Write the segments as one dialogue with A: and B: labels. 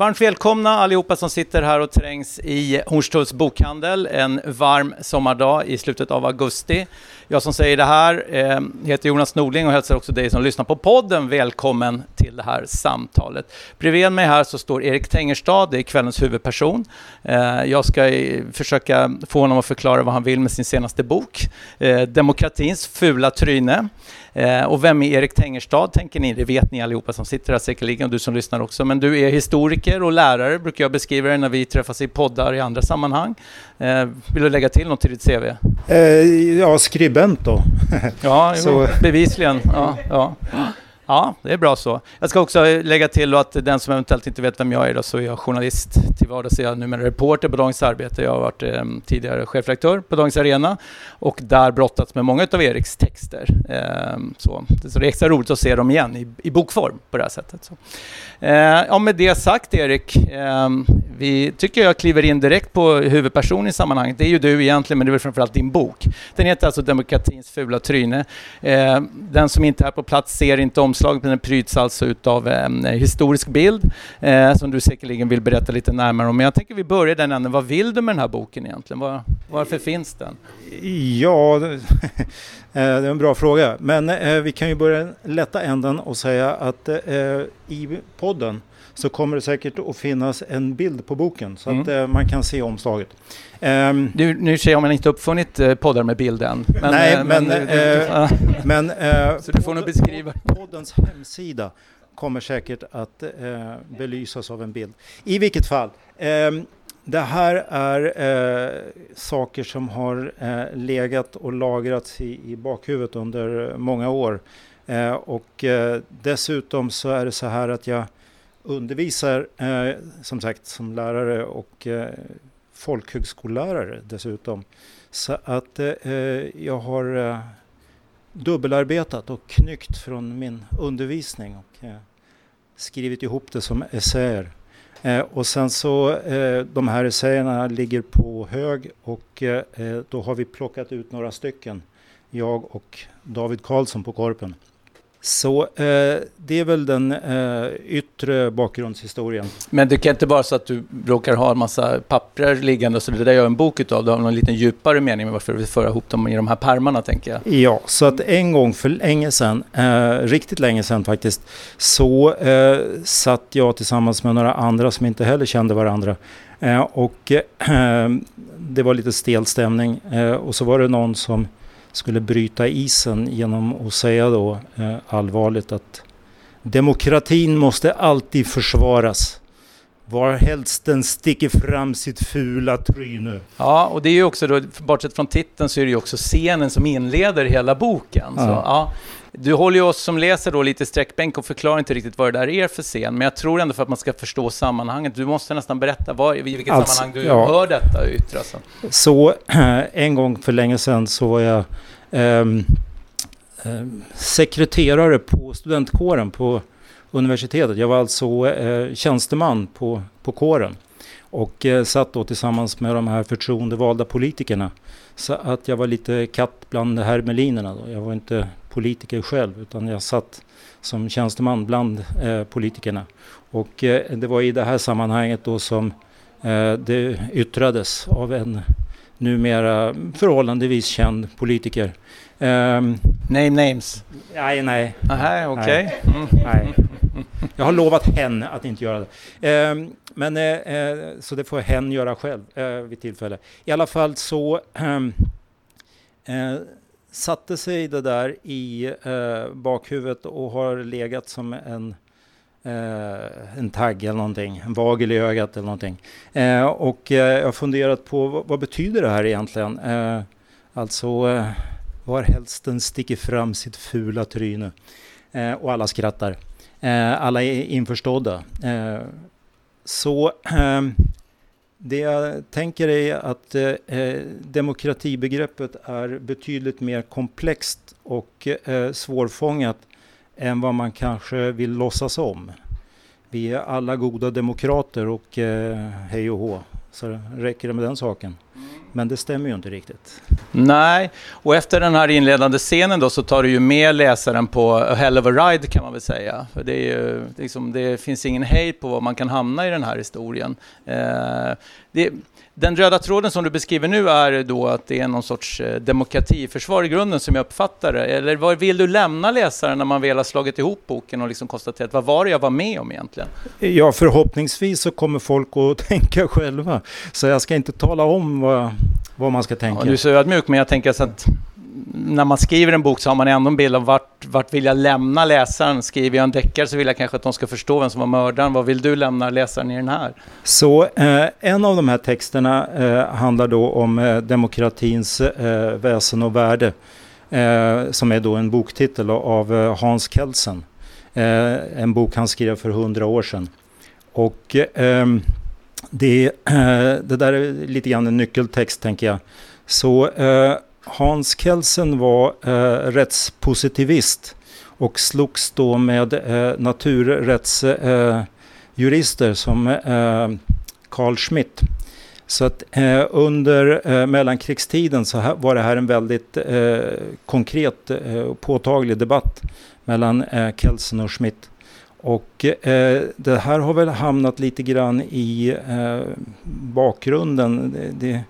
A: varmt välkomna allihopa som sitter här och trängs i Hornstulls bokhandel en varm sommardag i slutet av augusti. Jag som säger det här eh, heter Jonas Nordling och hälsar också dig som lyssnar på podden välkommen till det här samtalet. Bredvid mig här så står Erik Tengerstad, det är kvällens huvudperson. Eh, jag ska eh, försöka få honom att förklara vad han vill med sin senaste bok, Demokratins fula tryne. Eh, och vem är Erik Tengerstad tänker ni? Det vet ni allihopa som sitter här säkerligen och du som lyssnar också. Men du är historiker och lärare brukar jag beskriva dig när vi träffas i poddar i andra sammanhang. Eh, vill du lägga till något till ditt CV?
B: Eh, ja, skribent då.
A: ja, jo, bevisligen. Ja, ja. Ja, det är bra så. Jag ska också lägga till att den som eventuellt inte vet vem jag är då, så är jag journalist till vardags. Jag är numera reporter på Dagens Arbete. Jag har varit eh, tidigare chefredaktör på Dagens Arena och där brottats med många av Eriks texter. Eh, så. så det är extra roligt att se dem igen i, i bokform på det här sättet. Så. Eh, ja, med det sagt Erik, eh, vi tycker jag kliver in direkt på huvudperson i sammanhanget. Det är ju du egentligen, men det är väl framförallt din bok. Den heter alltså Demokratins fula tryne. Eh, den som inte är på plats ser inte om omslaget, den pryds alltså utav ehm, en historisk bild eh, som du säkerligen vill berätta lite närmare om. Men jag tänker vi börjar den änden. Vad vill du med den här boken egentligen? Var, varför finns den?
B: Ja, eh, det är en bra fråga. Men eh, vi kan ju börja lätta änden och säga att eh, i podden så kommer det säkert att finnas en bild på boken så mm. att eh, man kan se omslaget.
A: Um, du, nu ser jag om man inte uppfunnit eh, poddar med bilden.
B: Men, nej, eh, men, men, eh, men
A: så du får nog beskriva.
B: Poddens hemsida kommer säkert att belysas av en bild. I vilket fall, ehm, det här är eh, saker som har eh, legat och lagrats i, i bakhuvudet under många år. Eh, och dessutom så är det så här att jag undervisar eh, som sagt som lärare och eh, folkhögskollärare dessutom. Så att eh, jag har eh, dubbelarbetat och knyckt från min undervisning och eh, skrivit ihop det som essäer. Eh, och sen så eh, de här essäerna ligger på hög och eh, eh, då har vi plockat ut några stycken. Jag och David Karlsson på Korpen. Så eh, det är väl den eh, yttre bakgrundshistorien.
A: Men det kan inte vara så att du råkar ha en massa papper liggande så det där gör en bok utav. Du har någon liten djupare mening med varför du vill föra ihop dem i de här pärmarna tänker jag.
B: Ja, så att en gång för länge sedan, eh, riktigt länge sedan faktiskt, så eh, satt jag tillsammans med några andra som inte heller kände varandra. Eh, och eh, det var lite stel stämning och så var det någon som skulle bryta isen genom att säga då eh, allvarligt att demokratin måste alltid försvaras. Varhelst den sticker fram sitt fula tryne.
A: Ja, och det är ju också då, bortsett från titeln så är det ju också scenen som inleder hela boken. Ja. Så, ja, du håller ju oss som läser då lite sträckbänk och förklarar inte riktigt vad det där är för scen. Men jag tror ändå för att man ska förstå sammanhanget. Du måste nästan berätta vad, i vilket alltså, sammanhang du ja. hör detta yttras.
B: Så en gång för länge sedan så var jag eh, sekreterare på studentkåren på universitetet. Jag var alltså eh, tjänsteman på, på kåren och eh, satt då tillsammans med de här förtroendevalda politikerna. Så att jag var lite katt bland hermelinerna. Då. Jag var inte politiker själv utan jag satt som tjänsteman bland eh, politikerna. Och eh, det var i det här sammanhanget då som eh, det yttrades av en numera förhållandevis känd politiker.
A: Um, Name names?
B: Nej, nej.
A: Aha.
B: Okay. Mm. Nej. Jag har lovat hen att inte göra det. Ehm, eh, men eh, så det får hen göra själv eh, vid tillfälle. I alla fall så ehm, eh, satte sig det där i eh, bakhuvudet och har legat som en eh, en tagg eller någonting, en vagel i ögat eller någonting. Eh, och eh, jag har funderat på vad, vad, betyder det här egentligen? Eh, alltså eh, var helst den sticker fram sitt fula tryne. Eh, och alla skrattar. Eh, alla är införstådda. Eh, så ehm, det jag tänker är att eh, eh, demokratibegreppet är betydligt mer komplext och eh, svårfångat än vad man kanske vill låtsas om. Vi är alla goda demokrater och eh, hej och hå. Så räcker det med den saken. Men det stämmer ju inte riktigt.
A: Nej, och efter den här inledande scenen då så tar du ju med läsaren på a hell of a ride kan man väl säga. För det, är ju, liksom, det finns ingen hejd på var man kan hamna i den här historien. Eh, det, den röda tråden som du beskriver nu är då att det är någon sorts eh, demokratiförsvar i grunden som jag uppfattar det. Eller vad vill du lämna läsaren när man väl har slagit ihop boken och liksom konstaterat vad var det jag var med om egentligen?
B: Ja, förhoppningsvis så kommer folk att tänka själva. Så jag ska inte tala om vad, vad man ska tänka.
A: Ja, du är så ödmjuk, men jag tänker så att när man skriver en bok så har man ändå en bild av vart, vart vill jag lämna läsaren. Skriver jag en deckare så vill jag kanske att de ska förstå vem som var mördaren. Vad vill du lämna läsaren i den här?
B: Så eh, en av de här texterna eh, handlar då om eh, demokratins eh, väsen och värde. Eh, som är då en boktitel av eh, Hans Kelsen. Eh, en bok han skrev för hundra år sedan. Och ehm, det, eh, det där är lite grann en nyckeltext tänker jag. Så eh, Hans Kelsen var eh, rättspositivist och slogs då med eh, naturrättsjurister eh, som eh, Carl Schmitt. Så att eh, under eh, mellankrigstiden så här, var det här en väldigt eh, konkret eh, och påtaglig debatt mellan eh, Kelsen och Schmitt. Och eh, det här har väl hamnat lite grann i eh, bakgrunden. Det, det,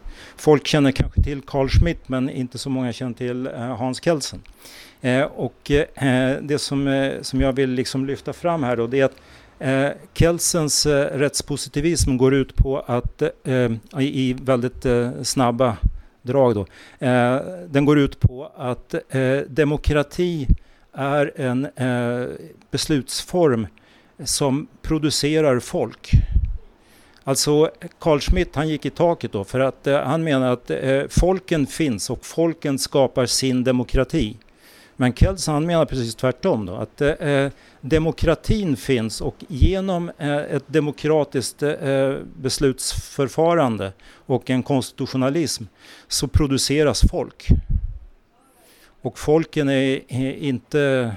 B: folk känner kanske till Carl Schmitt men inte så många känner till eh, Hans Kelsen. Eh, och eh, det som, som jag vill liksom lyfta fram här då det är att Kelsens rättspositivism går ut på att i, i väldigt snabba drag då. den går ut på att demokrati är en beslutsform som producerar folk. Alltså Carl Schmitt han gick i taket då för att eh, han menar att eh, folken finns och folken skapar sin demokrati. Men Kells han menar precis tvärtom då att eh, eh demokratin finns och genom eh, ett demokratiskt eh, eh, beslutsförfarande och en konstitutionalism så produceras folk. Och folken är, är inte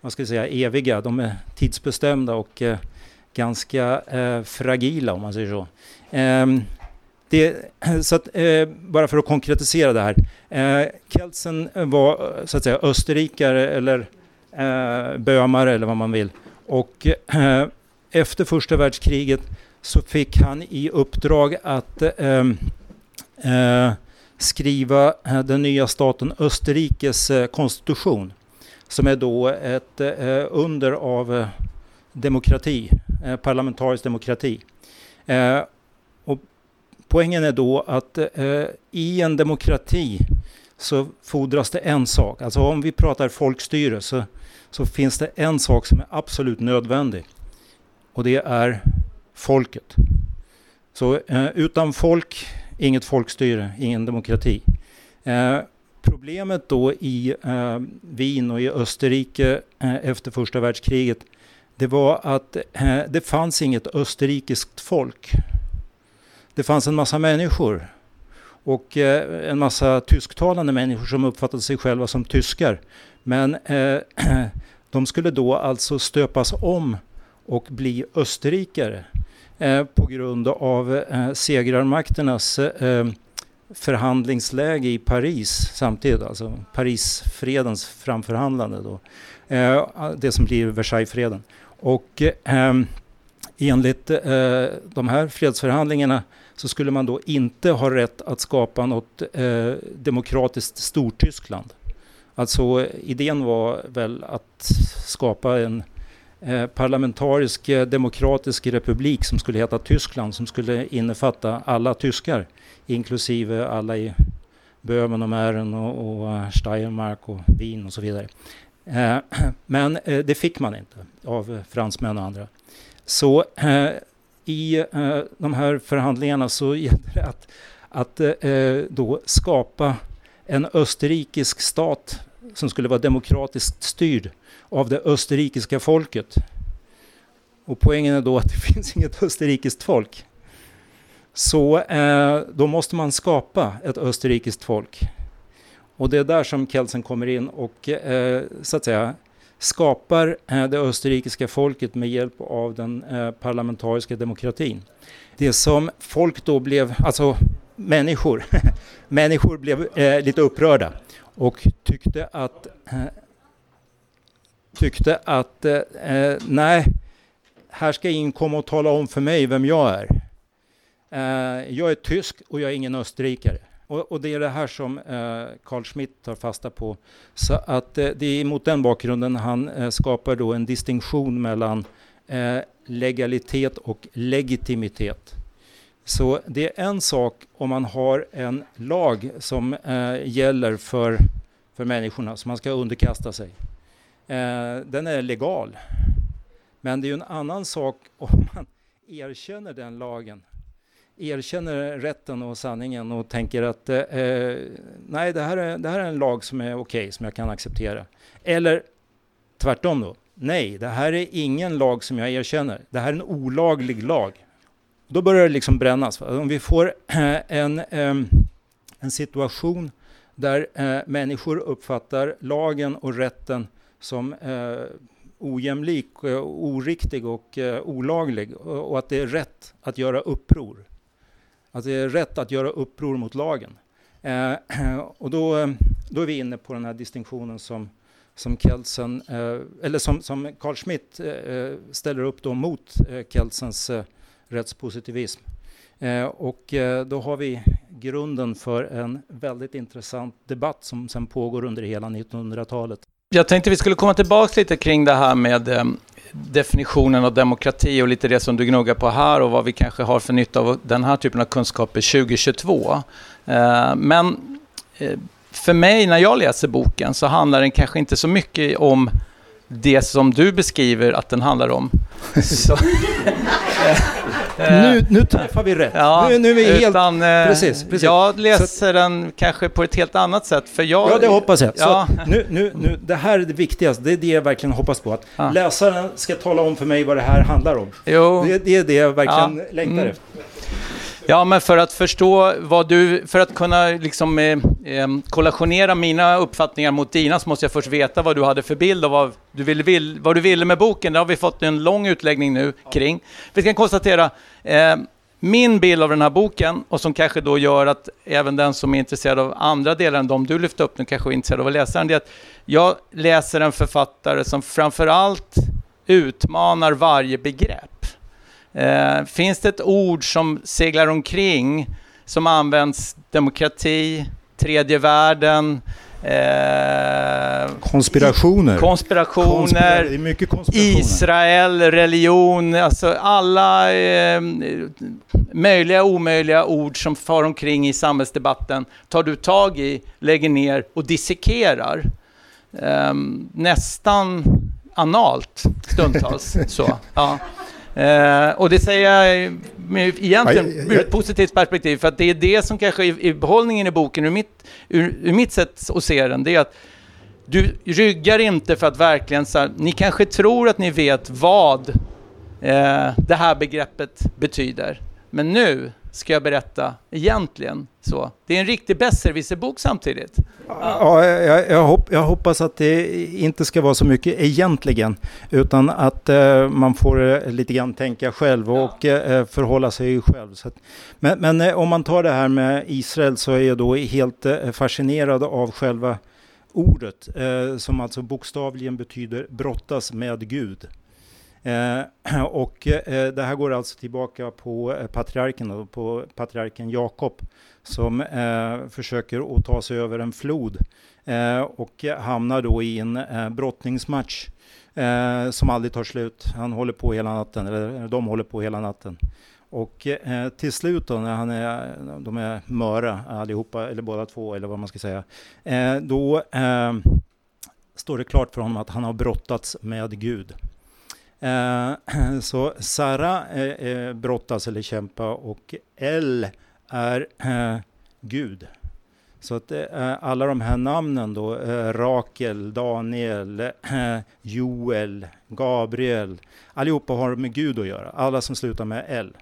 B: vad ska jag säga, eviga, de är tidsbestämda och eh, ganska eh, fragila om man säger så. Eh, det, så att, eh, bara för att konkretisera det här. Eh, Kelsen var eh, så att säga österrikare eller eh, bömare eller vad man vill. Och eh, efter första världskriget så fick han i uppdrag att ehm, eh, skriva eh, den nya staten Österrikes eh, konstitution som är då ett eh, under av eh, demokrati, Eh, parlamentarisk demokrati. Eh, och poängen är då att eh, i en demokrati så fordras det en sak. Alltså om vi pratar folkstyre så, så finns det en sak som är absolut nödvändig. Och det är folket. Så utan folk inget folkstyre, ingen demokrati. Eh, problemet då i eh, Wien och i Österrike eh, efter första världskriget det var att eh, det fanns inget österrikiskt folk. Det fanns en massa människor och eh, en massa tysktalande människor som uppfattade sig själva som tyskar. Men eh, de skulle då alltså stöpas om och bli österrikare. På grund av segrarmakternas förhandlingsläge i Paris samtidigt, alltså Parisfredens framförhandlande då. det som blir Versaillesfreden. Och ehm, eh, enligt de här fredsförhandlingarna så skulle man då inte ha rätt att skapa något eh, demokratiskt Stortyskland. Alltså idén var väl att skapa en Eh, parlamentarisk eh, demokratisk republik som skulle heta Tyskland som skulle innefatta alla tyskar inklusive alla i Böhmen och Mähren och, och eh, Steiermark och Wien och så vidare. Eh, men eh, det fick man inte av fransmän och andra. Så eh, i de här förhandlingarna så gällde det att, att då skapa en österrikisk stat som skulle vara demokratiskt styrd av det österrikiska folket. Och poängen är då att det finns inget österrikiskt folk. Så eh, då måste man skapa ett österrikiskt folk. Och det är där som Kelsen kommer in och eh, så att säga skapar eh, det österrikiska folket med hjälp av den eh, parlamentariska demokratin. Det som folk då blev, alltså människor, människor blev eh, lite upprörda och tyckte att, eh, tyckte att eh, eh, nej, här ska ingen komma och tala om för mig vem jag är. Eh, jag är tysk och jag är ingen österrikare. Och, och, det är det här som eh, Carl Schmitt tar fasta på. Så att eh, det är mot den bakgrunden han eh, skapar då en distinktion mellan eh, legalitet och legitimitet. Så det är en sak om man har en lag som eh, gäller för, för människorna, som man ska underkasta sig. Eh, den är legal. Men det är en annan sak om man erkänner den lagen erkänner rätten och sanningen och tänker att eh, eh, nej, det här, är, det här är en lag som är okej, okay, som jag kan acceptera. Eller tvärtom då. Nej, det här är ingen lag som jag erkänner. Det här är en olaglig lag. Då börjar det liksom brännas. Om vi får eh, en, ehm, en situation där eh, människor uppfattar lagen och rätten som ojämlik, oriktig och olaglig och att det är rätt att göra uppror att det är rätt att göra uppror mot lagen. Eh, och då, då är vi inne på den här distinktionen som, som Kelsen, eh, eller som, som Carl Schmitt eh, eh, ställer upp då mot eh, Kelsens eh, rättspositivism. Eh, och eh, då har vi grunden för en väldigt intressant debatt som sen pågår under hela 1900-talet.
A: Jag tänkte vi skulle komma tillbaka lite kring det här med definitionen av demokrati och lite det som du gnuggar på här och vad vi kanske har för nytta av den här typen av kunskaper 2022. Eh, men eh, för mig när jag läser boken så handlar den kanske inte så mycket om det som du beskriver att den handlar om. Så,
B: nu, nu träffar vi rätt. Ja, nu, nu är vi utan,
A: helt... Precis, precis. Jag läser att, den kanske på ett helt annat sätt. För jag,
B: ja, det hoppas jag. Ja. nu, nu, nu, det här är det viktigaste. Det är det jag verkligen hoppas på. Att ja. läsaren ska tala om för mig vad det här handlar om. Jo. Det, det är det jag verkligen ja. längtar mm. efter.
A: Ja, men för att förstå vad du, för att kunna liksom eh, eh, kollationera mina uppfattningar mot dina så måste jag först veta vad du hade för bild och vad du ville, vill, vad du ville med boken. Det har vi fått en lång utläggning nu kring. Vi kan konstatera, eh, min bild av den här boken och som kanske då gör att även den som är intresserad av andra delar än de du lyfte upp nu kanske är intresserad av att läsa den, det är att jag läser en författare som framförallt utmanar varje begrepp. Eh, finns det ett ord som seglar omkring som används demokrati, tredje världen,
B: Eh, konspirationer.
A: Konspirationer.
B: Konspira konspirationer.
A: Israel, religion, alltså alla eh, möjliga och omöjliga ord som far omkring i samhällsdebatten tar du tag i, lägger ner och dissekerar. Eh, nästan analt stundtals. så, ja. Eh, och det säger jag med egentligen ur ett positivt perspektiv, för att det är det som kanske är, är behållningen i boken, ur mitt, ur, ur mitt sätt att se den, det är att du ryggar inte för att verkligen så här, ni kanske tror att ni vet vad eh, det här begreppet betyder. Men nu ska jag berätta egentligen så. Det är en riktig besserwisserbok samtidigt.
B: Ja, jag, jag, hopp, jag, hoppas att det inte ska vara så mycket egentligen, utan att eh, man får eh, lite grann tänka själv och ja. eh, förhålla sig själv. Att, men, men eh, om man tar det här med Israel så är jag då helt eh, fascinerad av själva ordet, eh, som alltså bokstavligen betyder brottas med Gud. Eh, och eh, det här går alltså tillbaka på eh, patriarken, då, på patriarken Jakob som eh, försöker att ta sig över en flod eh, och hamnar då i en eh, brottningsmatch eh, som aldrig tar slut. Han håller på hela natten, eller eh, de håller på hela natten. Och eh, till slut då när han är, de är möra allihopa, eller båda två, eller vad man ska säga, eh, då eh, står det klart för honom att han har brottats med Gud. Eh, så Sara eh, eh, brottas eller kämpa och L är Gud. Så att alla de här namnen då, Rakel, Daniel, Joel, Gabriel, allihopa har med Gud att göra. Alla som slutar med L.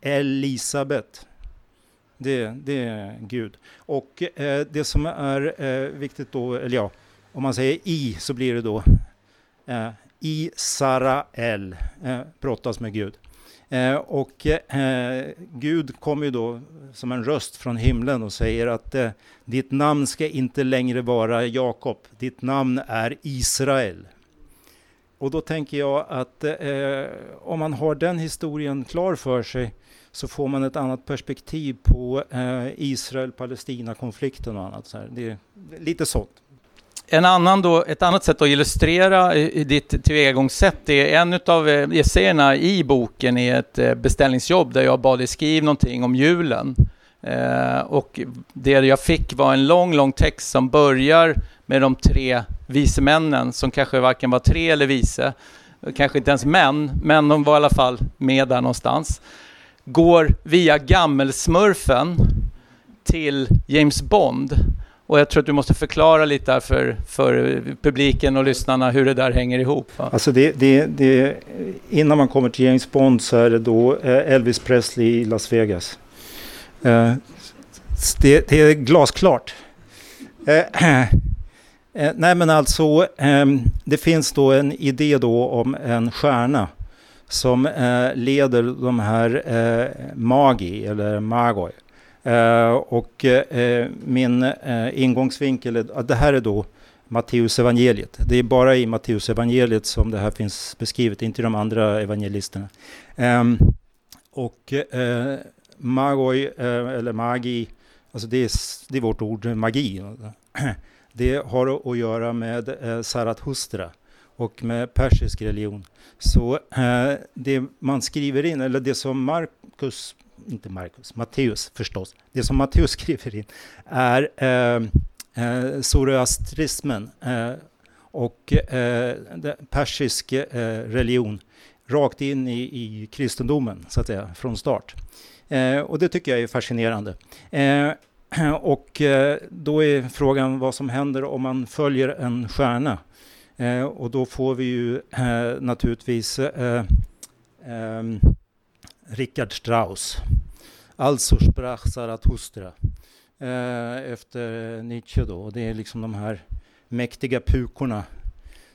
B: Elisabet, det, det är Gud. Och det som är viktigt då, eller ja, om man säger i så blir det då Israel eh, brottas med Gud. Eh, och eh, Gud kommer ju då som en röst från himlen och säger att eh, ditt namn ska inte längre vara Jakob, ditt namn är Israel. Och då tänker jag att eh, om man har den historien klar för sig så får man ett annat perspektiv på eh, Israel-Palestina-konflikten och annat. Så här. Det är lite sånt.
A: En annan då, ett annat sätt att illustrera ditt tillvägagångssätt är en av eh, essäerna i boken är ett eh, beställningsjobb där jag bad dig skriva någonting om julen. Eh, och det jag fick var en lång, lång text som börjar med de tre vise männen som kanske varken var tre eller vise, kanske inte ens män, men de var i alla fall med där någonstans. Går via gammelsmurfen till James Bond och jag tror att du måste förklara lite för, för publiken och lyssnarna hur det där hänger ihop. Va?
B: Alltså det, det, det, innan man kommer till James Bond så är det då eh, Elvis Presley i Las Vegas. Eh, det, det är glasklart. Eh, nej men alltså, ehm, det finns då en idé då om en stjärna som leder de här Magi, eller Magoi Eh, och eh, min eh, ingångsvinkel är att det här är då Matteus evangeliet. Det är bara i Matteus evangeliet som det här finns beskrivet, inte i de andra evangelisterna. Ehm, och magoi, eller magi, alltså det är, det är vårt ord magi. Det har att göra med Zarathustra och med persisk religion. Så det man skriver in, eller det som Markus inte Markus, Matteus förstås. Det som Matteus skriver in är eh, eh, zoroastrismen eh, och eh, persisk eh, religion rakt in i, i kristendomen, så att säga, från start. Eh, och det tycker jag är fascinerande. Eh, och eh, då är frågan vad som händer om man följer en stjärna. Eh, och då får vi ju eh, naturligtvis eh, eh, Richard Strauss. Alltså sprach Zarathustra eh, efter Nietzsche då. Det är liksom de här mäktiga pukorna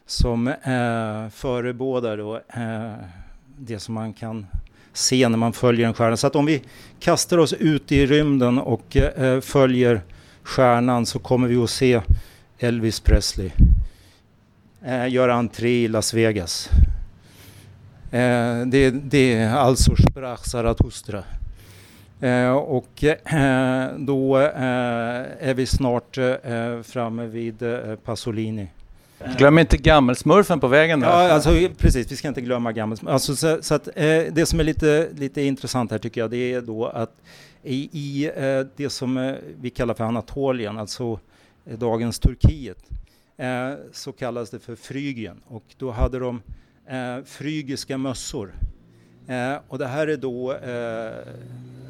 B: som eh, förebådar då, eh, det som man kan se när man följer en stjärna. Så att om vi kastar oss ut i rymden och eh, följer stjärnan så kommer vi att se Elvis Presley eh, göra entré i Las Vegas. Eh, det, det är alltså sprach Zarathustra. Eh, och eh, då eh, är vi snart eh, framme vid eh, Pasolini.
A: Glöm inte gammelsmurfen på vägen
B: där. Ja, alltså, precis. Vi ska inte glömma gammelsmurfen. Alltså, så, så att, det som är lite, lite intressant här tycker jag, det är då att i, i det som vi kallar för Anatolien, alltså dagens Turkiet, så kallas det för Frygien. Och då hade de eh, frygiska mössor. Eh, och det här är då eh,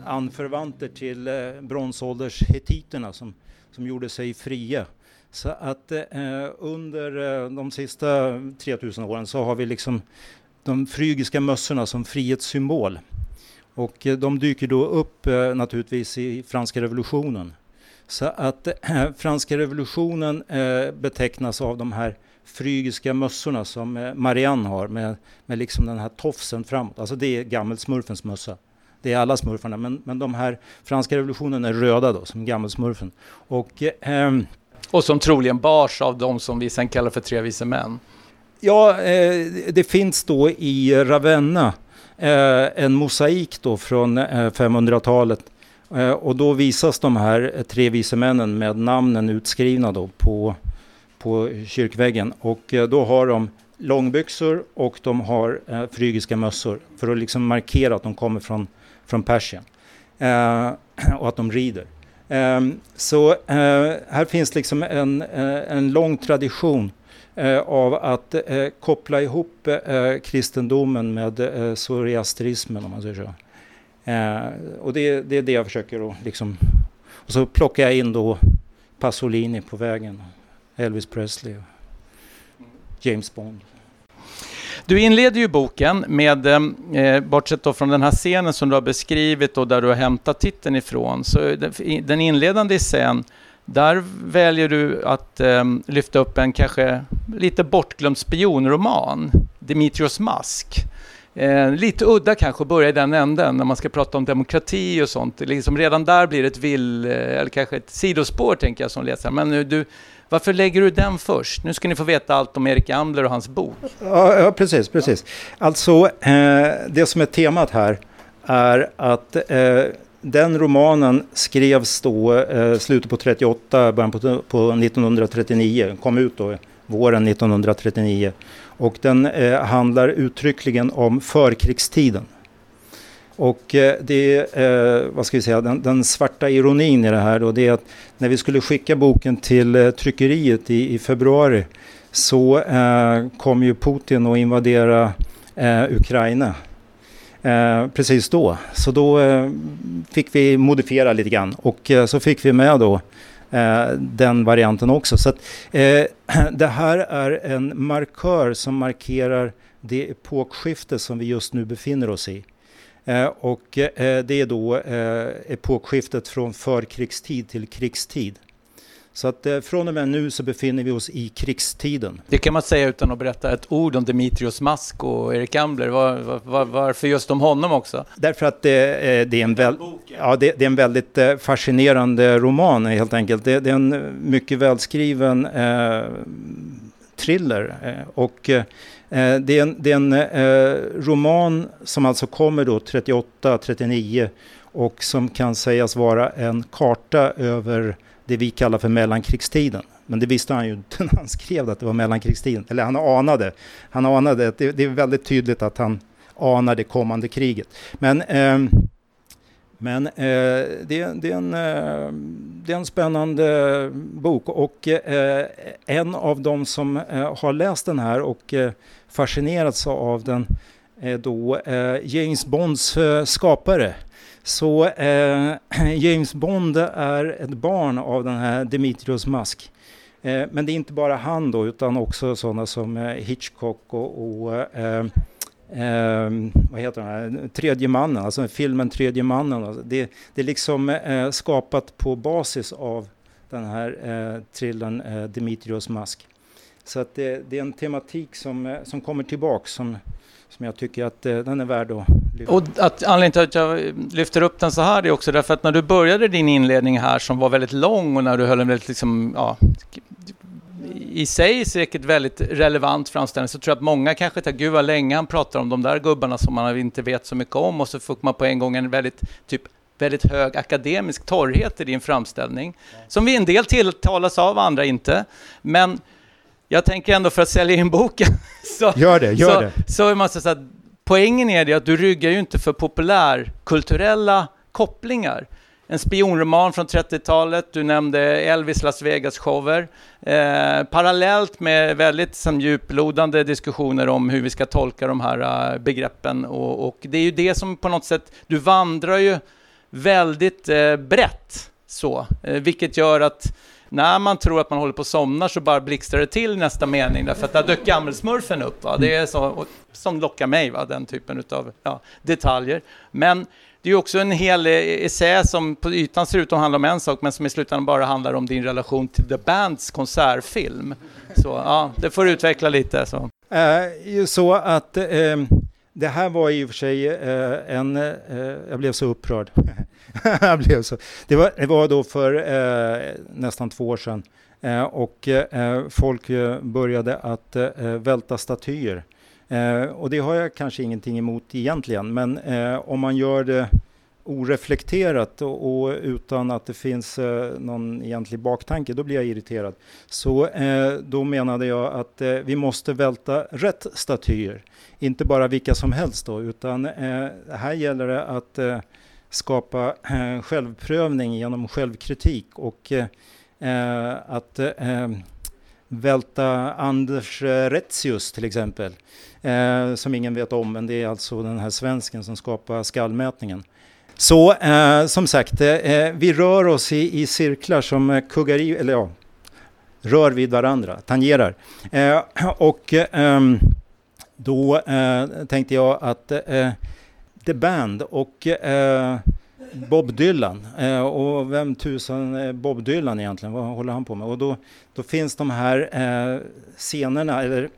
B: anförvanter till eh, bronsålders hetiterna som, som gjorde sig fria. Så att eh, under eh, de sista 3000 åren så har vi liksom de frygiska mössorna som frihetssymbol. Och eh, de dyker då upp eh, naturligtvis i franska revolutionen. Så att eh, franska revolutionen betecknas av de här frygiska mössorna som eh, Marianne har med, med liksom den här tofsen framåt. Alltså det är gammelsmurfens mössa. Det är alla smurfarna, men, men de här franska revolutionen är röda då, som gammelsmurfen. Och, eh,
A: och som troligen bars av de som vi sen kallar för tre vise män.
B: Ja, eh, det finns då i Ravenna eh, en mosaik då från 500-talet. Eh, eh, och då visas de här tre vise männen med namnen utskrivna då på på kyrkväggen och eh, då har de långbyxor och de har eh, frygiska mössor för att liksom markera att de kommer från, från Persien eh, och att de rider. Eh, så eh, här finns liksom en, eh, en lång tradition eh, av att koppla ihop kristendomen med eh, zoroastrismen om man säger så. och det, det, är det jag försöker att liksom, och så plockar jag in då Pasolini på vägen. Elvis Presley och James Bond.
A: Du inleder ju boken med, eh, eh, bortsett då från den här scenen som du har beskrivit och där du har hämtat titeln ifrån, så den inledande scenen, där väljer du att eh, lyfta upp en kanske lite bortglömd spionroman, Dimitrios mask. Eh, lite udda kanske att börja i den änden när man ska prata om demokrati och sånt. Liksom redan där blir det ett vill, eh, eller kanske ett sidospår tänker jag som läsare. Men nu, du, varför lägger du den först? Nu ska ni få veta allt om Erik Ambler och hans bok.
B: Ja, ja precis, precis. Alltså, eh, det som är temat här är att eh, den romanen skrevs då eh, slutet på 38, början på, på 1939, kom ut då våren 1939. Och den eh, handlar uttryckligen om förkrigstiden. Och eh, det är, vad ska vi säga, den, den, svarta ironin i det här då, det är att när vi skulle skicka boken till eh, tryckeriet i, i februari så eh, kom ju Putin att invadera eh, Ukraina. Eh, precis då. Så då fick vi modifiera lite grann och så fick vi med då den varianten också. Så att, det här är en markör som markerar det epokskifte som vi just nu befinner oss i. Eh, och eh, det är då eh, epokskiftet från förkrigstid till krigstid. Så att från och med nu så befinner vi oss i krigstiden.
A: Det kan man säga utan att berätta ett ord om Dimitrios Mask och Erik Ambler. Var, var, varför just om honom också?
B: Därför att det, det är, en väl, ja, det, det, är en väldigt fascinerande roman helt enkelt. Det, det är en mycket välskriven eh, thriller. och Eh, Eh, det är en, det är en eh, roman som alltså kommer då 38, 39 och som kan sägas vara en karta över det vi kallar för mellankrigstiden. Men det visste han ju inte när han skrev att det var mellankrigstiden. Eller han anade. Han anade. Det, det är väldigt tydligt att han anar det kommande kriget. Men eh, men eh, det, det, är en, eh, det är en spännande bok och eh, en av de som eh, har läst den här och eh, fascinerats av den eh, då eh, James Bonds eh, skapare. Så eh, James Bond är ett barn av den här Dimitrios Musk. men det är inte bara han då utan också sådana som Hitchcock och, och eh, vad heter den här, Tredje mannen, alltså filmen Tredje mannen. Alltså det, det är liksom eh, skapat på basis av den här eh, thrillern eh, Dimitrios mask. Så att det, det, är en tematik som, eh, som kommer tillbaks som, som jag tycker att eh, den är värd att
A: lyfta. Och att, anledningen till att jag lyfter upp den så här är också därför att när du började din inledning här som var väldigt lång och när du höll en väldigt liksom, ja, i sig säkert väldigt relevant framställning så tror jag att många kanske tänker gud vad länge han pratar om de där gubbarna som man inte vet så mycket om och så får man på en gång en väldigt typ väldigt hög akademisk torrhet i din framställning. Som vi en del tilltalas av, andra inte. Men jag tänker ändå för att sälja in boken.
B: så, gör det, gör
A: så,
B: det.
A: Så jag säga att poängen är det att du ryggar ju inte för populärkulturella kopplingar en spionroman från 30-talet, du nämnde Elvis Las Vegas-shower. Eh, parallellt med väldigt som, djuplodande diskussioner om hur vi ska tolka de här uh, begreppen. Och, och, det är ju det som på något sätt, du vandrar ju väldigt eh, brett så, eh, vilket gör att när man tror att man håller på att somna så bara blixtrar det till nästa mening därför att där dök gammelsmurfen upp. Va? Det är så, som lockar mig, va? den typen av ja, detaljer. Men det är också en hel e-, essä som på ytan ser ut att handla om en sak men som i slutändan bara handlar om din relation till The Bands konsertfilm. Så ja, det får du utveckla lite. Så,
B: uh, så att Uh det här var i och för sig eh, en... Eh, jag blev så upprörd. jag blev så. Det, var, det var då för eh, nästan två år sedan eh, och eh, folk eh, började att eh, välta statyer Eh, och det har jag kanske ingenting emot egentligen, men eh, om man gör det oreflekterat och, och, utan att det finns eh, någon egentlig baktanke, då blir jag irriterad. Så eh, då menade jag att eh, vi måste välta rätt statyer, inte bara vilka som helst då, utan eh, här gäller det att eh, skapa eh, självprövning genom självkritik och eh, eh, att välta Anders Retzius till exempel eh, som ingen vet om, men det är alltså den här svensken som skapar skallmätningen. Så eh, som sagt, eh, eh, vi rör oss i, i cirklar som eh, kuggar i, eller ja, rör vid varandra, tangerar. Eh, och ehm, då eh, tänkte jag att eh, The Band och eh, Bob Dylan. Eh, och vem tusan är Bob Dylan egentligen? Vad håller han på med? Och då, då finns de här eh, scenerna, eller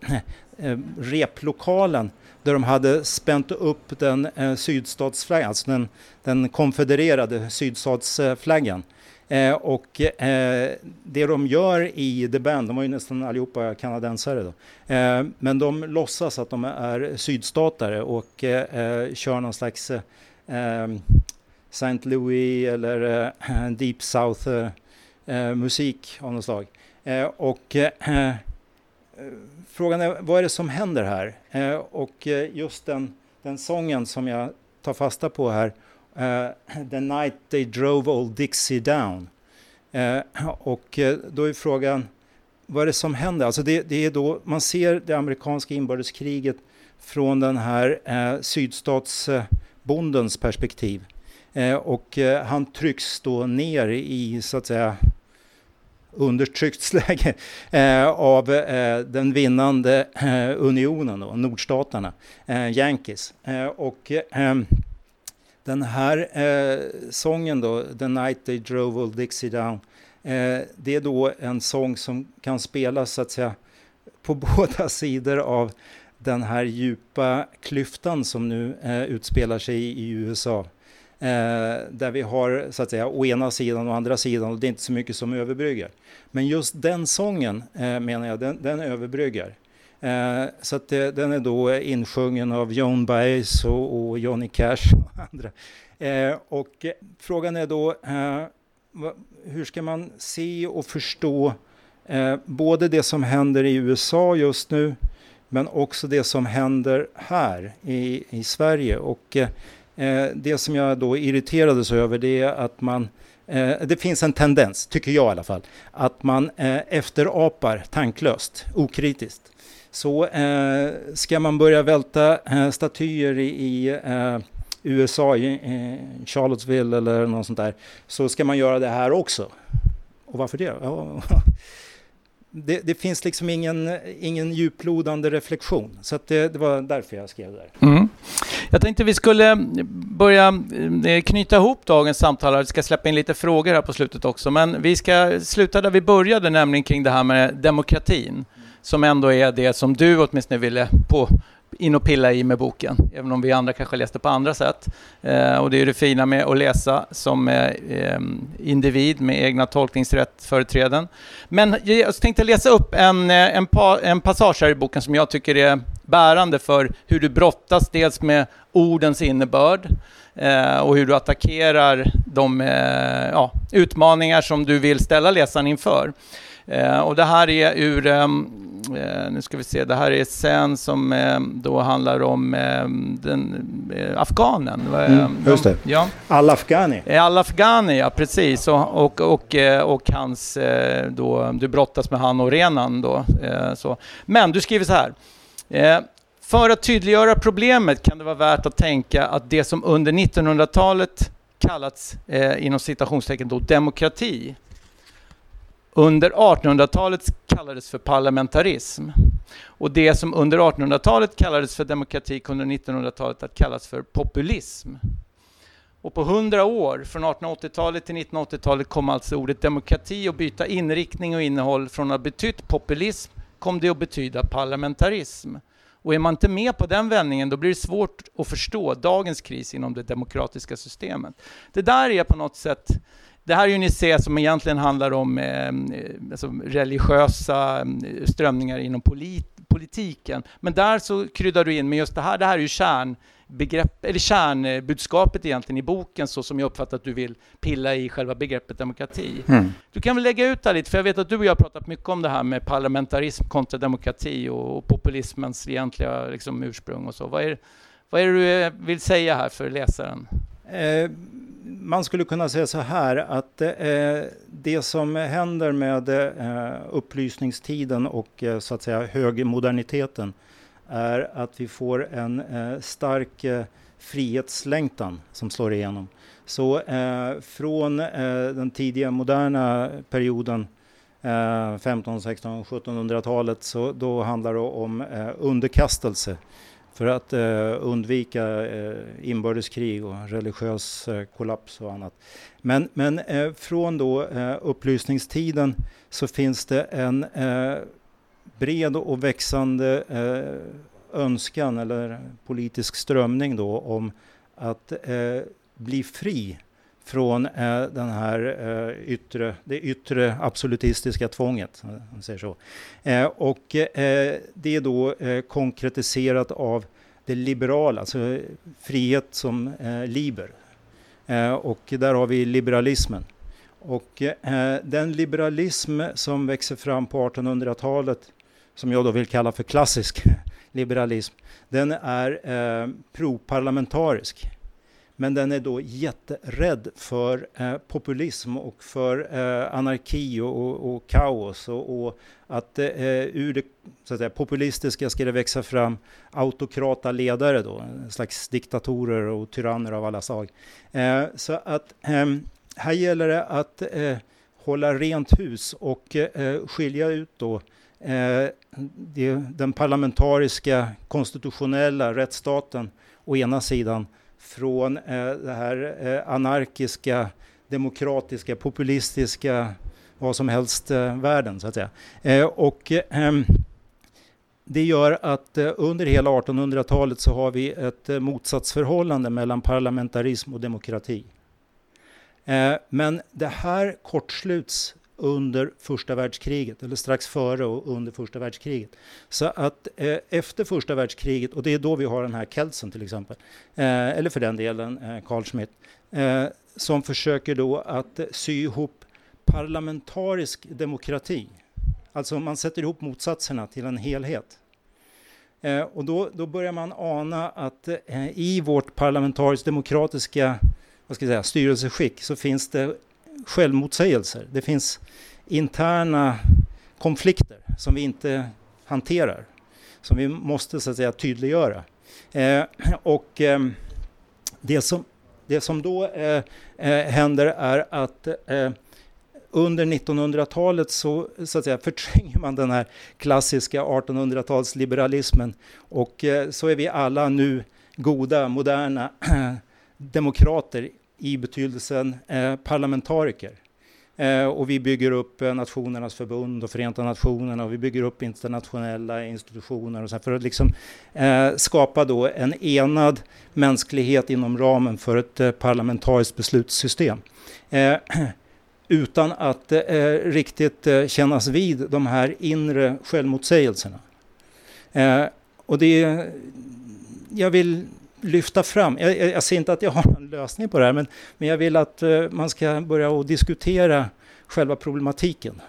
B: eh, replokalen där de hade spänt upp den eh, sydstatsflaggan, alltså den, den konfedererade sydstatsflaggan. Eh, och eh, det de gör i The Band, de var ju nästan allihopa kanadensare då, eh, men de låtsas att de är sydstatare och eh, eh kör någon slags eh, St. Louis eller eh, Deep South eh, musik av något slag. och frågan är, vad är det som händer här? Eh, och eh, just den, den sången som jag tar fasta på här, eh, The Night They Drove Old Dixie Down. Eh, och eh, då är frågan, vad är det som händer? Alltså det, det, är då man ser det amerikanska inbördeskriget från den här eh, sydstatsbondens perspektiv. Eh, och han trycks då ner i, så att säga, undertryckt läge eh, av eh, den vinnande eh, unionen, då, nordstaterna, eh, Yankees. Eh, och eh, den här eh, sången då, The Night They Drove Old Dixie Down, eh, det är då en sång som kan spelas så att säga på båda sidor av den här djupa klyftan som nu eh, utspelar sig i USA. Eh, där vi har så att säga å ena sidan och andra sidan och det är inte så mycket som överbryggar. Men just den sången eh, menar jag, den, den överbryggar. Eh, så att det, den är då insjungen av Joan Baez och, och Johnny Cash och andra. Eh, och eh, frågan är då eh, hur ska man se och förstå eh, både det som händer i USA just nu men också det som händer här i, i Sverige. Och Eh, Eh, det som jag då irriterades över det är att man eh, det finns en tendens, tycker jag i alla fall, att man eh, efterapar tanklöst, okritiskt. Så ska man börja välta statyer i, USA, i Charlottesville eller något sånt där, så ska man göra det här också. Och varför det? det, det, finns liksom ingen, ingen djuplodande reflektion. Så det, det, var därför jag skrev det där.
A: Mm. Jag tänkte vi skulle eh, börja eh, knyta ihop dagens samtal. Vi ska släppa in lite frågor här på slutet också. Men vi ska sluta där vi började, nämligen kring det här med demokratin. Som ändå är det som du åtminstone ville på, in och pilla i med boken, även om vi andra kanske läste på andra sätt. Eh, och det är det fina med att läsa som eh, ehm, individ med egna tolkningsrättföreträden. Men jag tänkte läsa upp en, eh, en, pa, en passage här i boken som jag tycker är bärande för hur du brottas dels med ordens innebörd eh, och hur du attackerar de eh, ja, utmaningar som du vill ställa läsaren inför. Eh, och det här är ur, ehm, eh, nu ska vi se, det här är sen som eh, då handlar om ehm, den, afghanen.
B: Mm, just det. Ja. Al-Afghani.
A: Al-Afghani, ja precis. Och, och, och, och hans, då, du brottas med han och Renan då. så. Men du skriver så här. För att tydliggöra problemet kan det vara värt att tänka att det som under 1900-talet kallats eh, inom citationstecken då demokrati under 1800-talet kallades för parlamentarism. Och det som under 1800-talet kallades för demokrati kunde under 1900-talet att kallas för populism. Och på 100 år, från 1880-talet till 1980-talet, kom alltså ordet demokrati att byta inriktning och innehåll. Från att ha betytt populism kom det att betyda parlamentarism. Och är man inte med på den vändningen, då blir det svårt att förstå dagens kris inom det demokratiska systemet. Det där är på något sätt det här är ju en essä som egentligen handlar om eh, alltså religiösa eh, strömningar inom polit, politiken. Men där så kryddar du in med just det här, det här är ju kärnbegrepp, eller kärnbudskapet egentligen i boken så som jag uppfattar att du vill pilla i själva begreppet demokrati. Mm. Du kan väl lägga ut det lite, för jag vet att du och jag har pratat mycket om det här med parlamentarism kontra demokrati och, och populismens egentliga liksom, ursprung och så. Vad är, vad är det du eh, vill säga här för läsaren? Eh,
B: man skulle kunna säga så här att eh, det som händer med eh, upplysningstiden och eh, så att säga högmoderniteten är att vi får en eh, stark eh, frihetslängtan som slår igenom. Så från den tidiga moderna perioden 15, 16, 1700-talet så då handlar det om underkastelse för att eh, undvika eh, inbördeskrig och religiös eh, kollaps och annat. Men, men eh, från då eh, upplysningstiden så finns det en eh, bred och växande eh, önskan eller politisk strömning då om att eh, bli fri från eh, den här eh, yttre, det yttre absolutistiska tvånget. Om säger så. Eh, och eh, det är då eh, konkretiserat av det liberala, alltså frihet som eh, liber. Eh, och där har vi liberalismen. Och eh, den liberalism som växer fram på 1800-talet, som jag då vill kalla för klassisk liberalism, den är eh, proparlamentarisk. Men den är då jätterädd för eh, populism och för eh, anarki och, och, och kaos och, och, att eh, ur det så att säga, populistiska ska det växa fram autokrata ledare då, en slags diktatorer och tyranner av alla slag. Eh, så att ehm, här gäller det att eh, hålla rent hus och eh, skilja ut då eh, det, den parlamentariska konstitutionella rättsstaten å ena sidan från eh, det här eh, anarkiska, demokratiska, populistiska, vad som helst eh, världen så att säga. Eh, och ehm, det gör att eh, under hela 1800-talet så har vi ett eh, motsatsförhållande mellan parlamentarism och demokrati. Eh, men det här kortsluts under första världskriget, eller strax före och under första världskriget. Så att eh, efter första världskriget, och det är då vi har den här Kelsen till exempel, eh, eller för den delen eh, Carl Schmitt, eh, som försöker då att sy ihop parlamentarisk demokrati. Alltså man sätter ihop motsatserna till en helhet. Eh, och då, då börjar man ana att eh, i vårt parlamentariskt demokratiska vad ska jag säga, styrelseskick så finns det självmotsägelser. Det finns interna konflikter som vi inte hanterar, som vi måste så att säga tydliggöra. Eh, och eh, det, som, det som då eh, eh händer är att eh, under 1900-talet så, så att säga, förtränger man den här klassiska 1800-talsliberalismen och eh, så är vi alla nu goda, moderna demokrater i betydelsen eh, parlamentariker. Eh, och vi bygger upp eh, Nationernas förbund och Förenta Nationerna och vi bygger upp internationella institutioner och så för att liksom, eh, skapa då en enad mänsklighet inom ramen för ett eh, parlamentariskt beslutssystem. Eh, utan att eh, riktigt eh, kännas vid de här inre självmotsägelserna. Eh, och det, jag vill lyfta fram, jag, jag ser inte att jag har någon lösning på det här, men, men jag vill att uh, man ska börja att diskutera själva problematiken.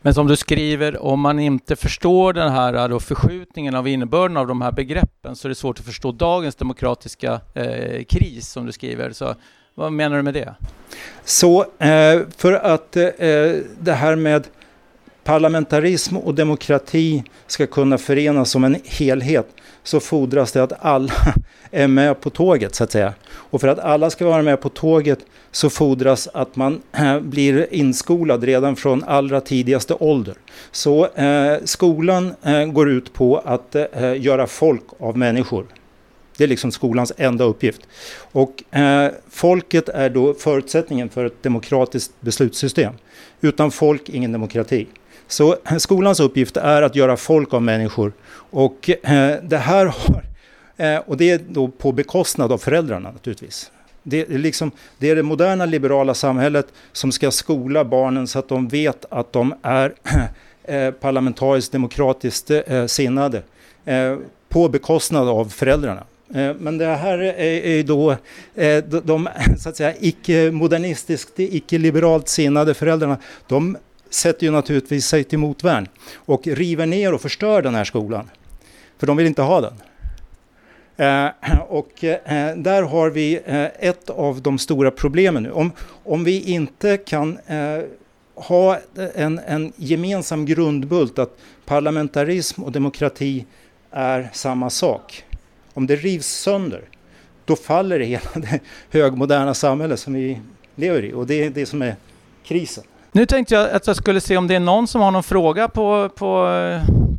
A: Men som du skriver, om man inte förstår den här eh, då, förskjutningen av innebörden av de här begreppen så är det svårt att förstå dagens demokratiska eh, kris som du skriver. Så vad menar du med det?
B: Så eh, för att eh, det här med parlamentarism och demokrati ska kunna förenas som en helhet så fordras det att alla är med på tåget så att säga. Och för att alla ska vara med på tåget så fordras att man äh, blir inskolad redan från allra tidigaste ålder. Så äh, skolan äh, går ut på att eh, göra folk av människor. Det är liksom skolans enda uppgift. Och folket är då förutsättningen för ett demokratiskt beslutssystem. Utan folk, ingen demokrati. Så skolans uppgift är att göra folk av människor. Och eh, det här har Eh, och det är då på bekostnad av föräldrarna naturligtvis. Det är, liksom, det är det moderna liberala samhället som ska skola barnen så att de vet att de är eh, parlamentariskt demokratiskt eh, sinnade. Eh, på bekostnad av föräldrarna. Eh, men det här är, är då eh, de, de så att säga icke-modernistiskt, icke-liberalt sinnade föräldrarna. De sätter ju naturligtvis sig till motvärn och river ner och förstör den här skolan. För de vill inte ha den. Eh, och eh, där har vi eh, ett av de stora problemen nu. Om, om vi inte kan eh, ha en, en gemensam grundbult att parlamentarism och demokrati är samma sak. Om det rivs sönder, då faller hela det högmoderna samhälle som vi lever i och det är det som är krisen.
A: Nu tänkte jag att jag skulle se om det är någon som har någon fråga på, på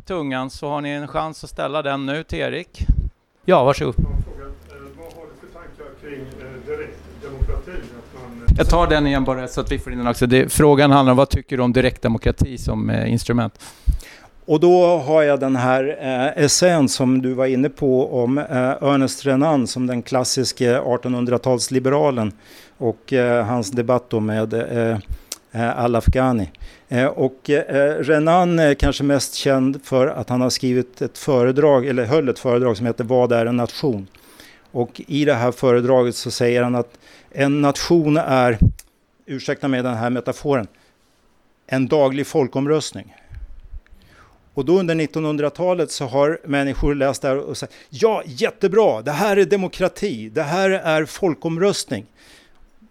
A: tungan så har ni en chans att ställa den nu till Erik. Ja, varsågod. Eh, vad har du för tankar kring eh, direktdemokrati? Eh, Jag tar den igen bara så att vi får in den också. Det, frågan handlar om vad tycker du om direktdemokrati som instrument?
B: Och då har jag den här eh, essän som du var inne på om eh, Ernest Renan som den klassiske 1800-talsliberalen och eh, hans debatt då med eh, eh Eh, Al-Afghani. Eh, och eh, Renan är kanske mest känd för att han har skrivit ett föredrag, eller höll ett föredrag som heter Vad är en nation? Och i det här föredraget så säger han att en nation är, ursäkta mig den här metaforen, en daglig folkomröstning. Och då under 1900-talet så har människor läst det här och sagt ja, jättebra, det här är demokrati, det här är folkomröstning.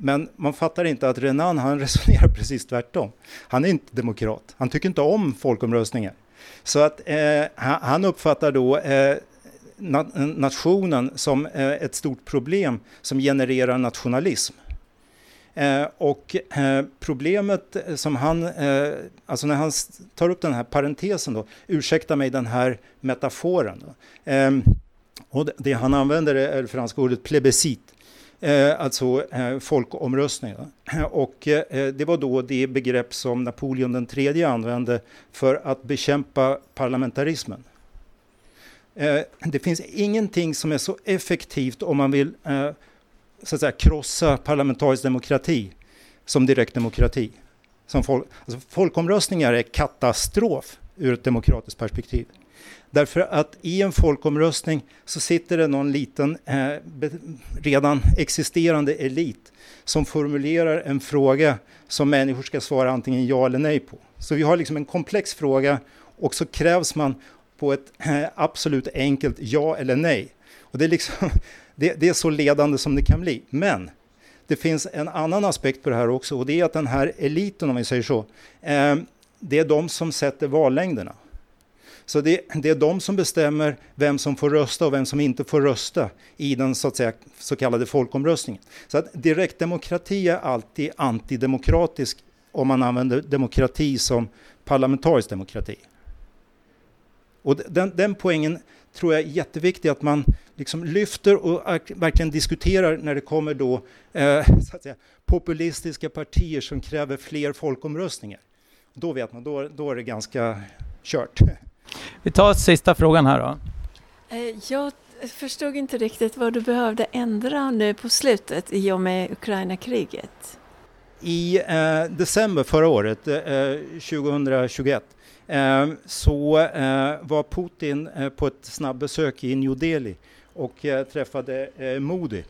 B: Men man fattar inte att Renan han resonerar precis tvärtom. Han är inte demokrat, han tycker inte om folkomröstningar. Så att eh, han uppfattar då eh, nationen som eh, ett stort problem som genererar nationalism. Eh, och eh, problemet som han, eh, alltså när han tar upp den här parentesen då, ursäkta mig den här metaforen. Då, eh, och det, det, han använder är det franska ordet plebiscit, eh, alltså eh, folkomröstning. Och eh, det var då det begrepp som Napoleon den tredje använde för att bekämpa parlamentarismen. Eh, det finns ingenting som är så effektivt om man vill eh, så att säga, krossa parlamentarisk demokrati som direktdemokrati. Som folk, alltså folkomröstningar är katastrof ur ett demokratiskt perspektiv. Därför att i en folkomröstning så sitter det någon liten eh, redan existerande elit som formulerar en fråga som människor ska svara antingen ja eller nej på. Så vi har liksom en komplex fråga och så krävs man på ett eh, absolut enkelt ja eller nej. Och det är liksom, det, det, är så ledande som det kan bli. Men det finns en annan aspekt på det här också och det är att den här eliten, om vi säger så, eh, det är de som sätter vallängderna. Så det, det, är de som bestämmer vem som får rösta och vem som inte får rösta i den så, att säga, så kallade folkomröstningen. Så att direktdemokrati är alltid antidemokratisk om man använder demokrati som parlamentarisk demokrati. Och den, den poängen tror jag är jätteviktig att man liksom lyfter och verkligen diskuterar när det kommer då eh, så att säga, populistiska partier som kräver fler folkomröstningar. Då vet man, då, då är det ganska kört.
A: Vi tar sista frågan här då.
C: Eh, jag förstod inte riktigt vad du behövde ändra nu på slutet i och med Ukraina-kriget.
B: I eh, december förra året, eh, 2021, eh, så eh, var Putin eh, på ett snabbbesök i New Delhi och träffade Modi.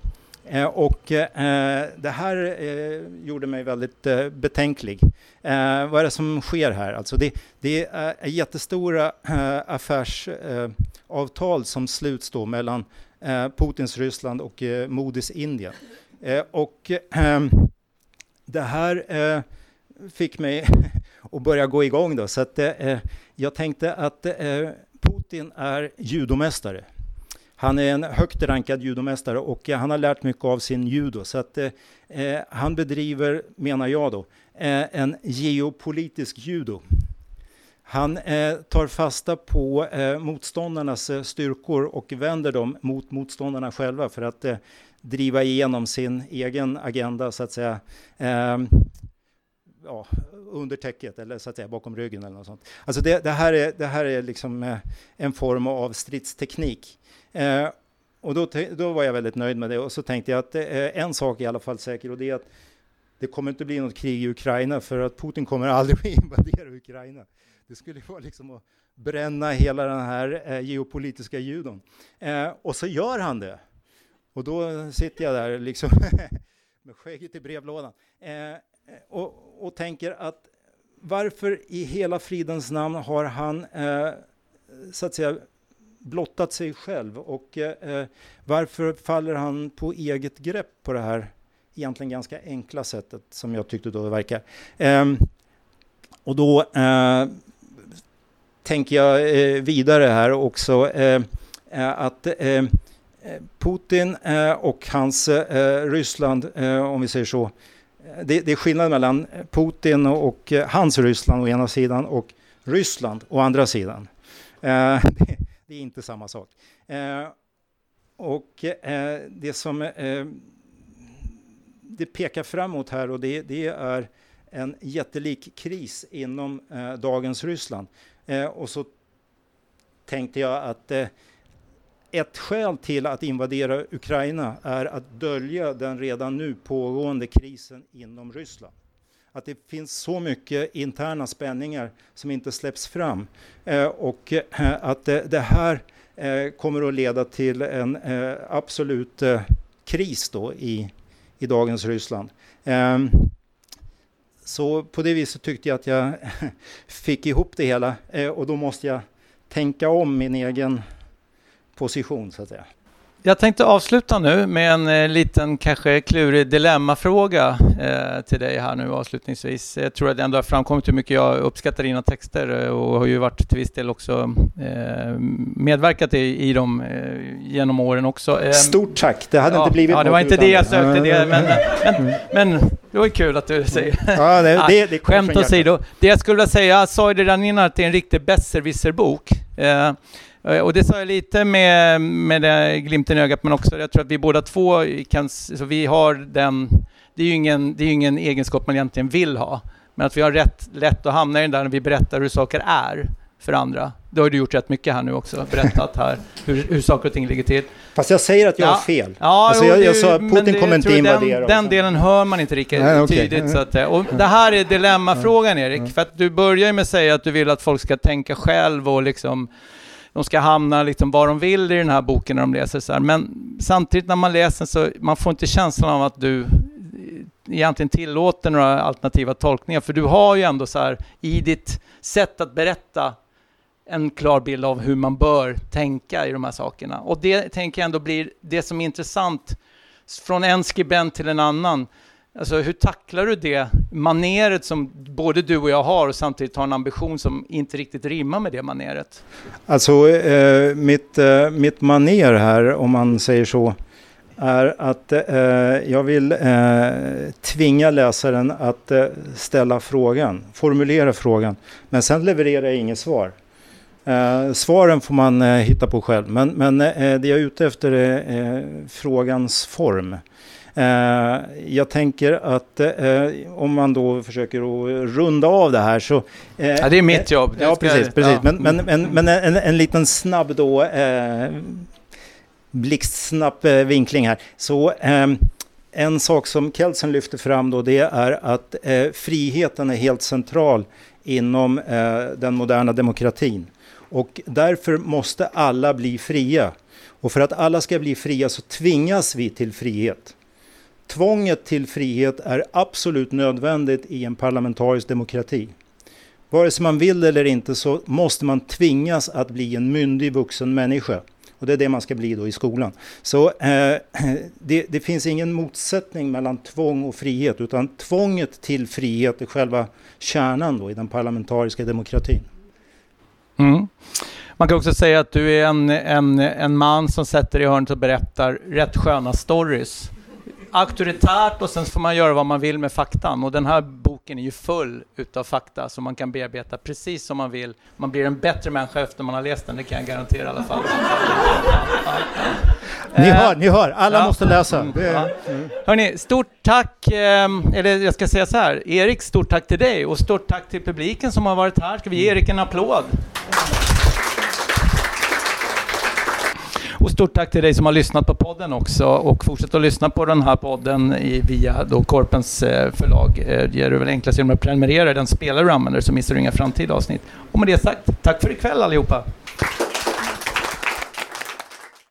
B: Eh, och eh, det här eh, gjorde mig väldigt eh, betänklig. Eh, vad är det som sker här? Alltså det, det är jättestora eh, affärsavtal som sluts då mellan Putins Ryssland och Modis Indien. och ehm, det här fick mig att börja gå igång då, så att jag tänkte att Putin är judomästare. Han är en högt rankad judomästare och eh, han har lärt mycket av sin judo. Så att, eh, eh, han bedriver, menar jag då, eh, en geopolitisk judo. Han eh, tar fasta på eh, motståndarnas eh, styrkor och vänder dem mot motståndarna själva för att eh, driva igenom sin egen agenda, så att säga, ehm, ja, under täcket eller så att säga bakom ryggen eller något sånt. Alltså det, det här är, det här är liksom eh, en form av stridsteknik. Eh, och då, då var jag väldigt nöjd med det och så tänkte jag att eh, en sak är i alla fall säker och det är att det kommer inte bli något krig i Ukraina för att Putin kommer aldrig att invadera Ukraina. Det skulle vara liksom att bränna hela den här eh, geopolitiska judon. Eh, och så gör han det. Och då sitter jag där liksom med skägget i brevlådan eh, Eh, och, och tänker att varför i hela fridens namn har han eh, så att säga blottat sig själv och eh, eh varför faller han på eget grepp på det här egentligen ganska enkla sättet som jag tyckte då det verkar. Eh, och då eh, tänker jag eh, vidare här också eh, eh, att eh, Putin och hans Ryssland, om vi säger så, det, det, är skillnad mellan Putin och eh, hans Ryssland å ena sidan och Ryssland å andra sidan. Eh, det är inte samma sak. Eh, och eh, det som eh, det pekar framåt här och det, det är en jättelik kris inom eh, dagens Ryssland. Eh, och så tänkte jag att eh, ett skäl till att invadera Ukraina är att dölja den redan nu pågående krisen inom Ryssland. Att det finns så mycket interna spänningar som inte släpps fram eh, och eh, att eh, det här eh, kommer att leda till en eh, absolut eh, kris då i, i dagens Ryssland. Ehm, så på det viset tyckte jag att jag fick ihop det hela eh, och då måste jag tänka om min egen position så att säga.
A: Jag tänkte avsluta nu med en eh, liten kanske klurig dilemmafråga eh, till dig här nu avslutningsvis. Jag tror att det ändå har framkommit hur mycket jag uppskattar dina texter eh, och har ju varit till viss del också eh, medverkat i, i dem eh, genom åren också.
B: Stort tack! Det hade ja, inte blivit
A: Ja, det var inte det jag sökte, det, men, men, men, det var kul att du säger. Ja, det, det, det Skämt åsido. Det jag skulle vilja säga, jag sa ju redan innan att det är en riktig besserwisserbok. Eh, och det sa jag lite med, med det glimten i ögat, men också jag tror att vi båda två kan, så vi har den, det är ju ingen, det är ingen egenskap man egentligen vill ha, men att vi har rätt lätt att hamna i den där när vi berättar hur saker är för andra. Det har du gjort rätt mycket här nu också, berättat här hur, hur saker och ting ligger till.
B: Fast jag säger att jag
A: ja.
B: har fel.
A: Ja,
B: alltså jag, jag sa Putin kommer inte invadera.
A: Den, den delen hör man inte riktigt Nej, okay. tydligt. Så att, och det här är dilemmafrågan Erik, för att du börjar med att säga att du vill att folk ska tänka själv och liksom de ska hamna liksom var de vill i den här boken när de läser så här. Men samtidigt när man läser så man får inte känslan av att du eh, egentligen tillåter några alternativa tolkningar. För du har ju ändå så här i ditt sätt att berätta en klar bild av hur man bör tänka i de här sakerna. Och det tänker jag ändå blir det som är intressant från en skribent till en annan. Alltså hur tacklar du det maneret som både du och jag har och samtidigt har en ambition som inte riktigt rimmar med det maneret?
B: Alltså eh, mitt, eh, mitt maner här, om man säger så, är att eh, jag vill eh, tvinga läsaren att eh, ställa frågan, formulera frågan, men sen levererar jag inget svar. Eh, svaren får man eh, hitta på själv, men, men eh, det jag är ute efter är eh, frågans form. Eh, jag tänker att eh, om man då försöker att runda av det här så...
A: Eh, ja, det är mitt jobb.
B: Ja, precis. precis. Ja. Men, men, men, men en, en, liten snabb då, eh, blixtsnabb vinkling här. Så en sak som Kelsen lyfter fram då det är att friheten är helt central inom den moderna demokratin. Och därför måste alla bli fria. Och för att alla ska bli fria så tvingas vi till frihet. Tvånget till frihet är absolut nödvändigt i en parlamentarisk demokrati. Vare sig man vill eller inte så måste man tvingas att bli en myndig vuxen människa. Och det är det man ska bli då i skolan. Så eh, det, det, finns ingen motsättning mellan tvång och frihet utan tvånget till frihet är själva kärnan då i den parlamentariska demokratin.
A: Mm. Man kan också säga att du är en, en, en man som sätter i hörnet och berättar rätt sköna stories auktoritärt och sen får man göra vad man vill med faktan. Och den här boken är ju full utav fakta som man kan bearbeta precis som man vill. Man blir en bättre människa efter man har läst den, det kan jag garantera i alla fall.
B: Ni hör, ni hör, alla ja. måste läsa. Mm. Ja.
A: Hörrni, stort tack, ehm, eller jag ska säga så här, Erik, stort tack till dig och stort tack till publiken som har varit här. Ska vi ge Erik en applåd? Och stort tack till dig som har lyssnat på podden också och fortsätt att lyssna på den här podden i, via då Korpens eh, förlag. Eh, det är väl enklast genom att prenumerera. Den spelar du använder så missar du inga framtida avsnitt. Och med det sagt, tack för ikväll allihopa!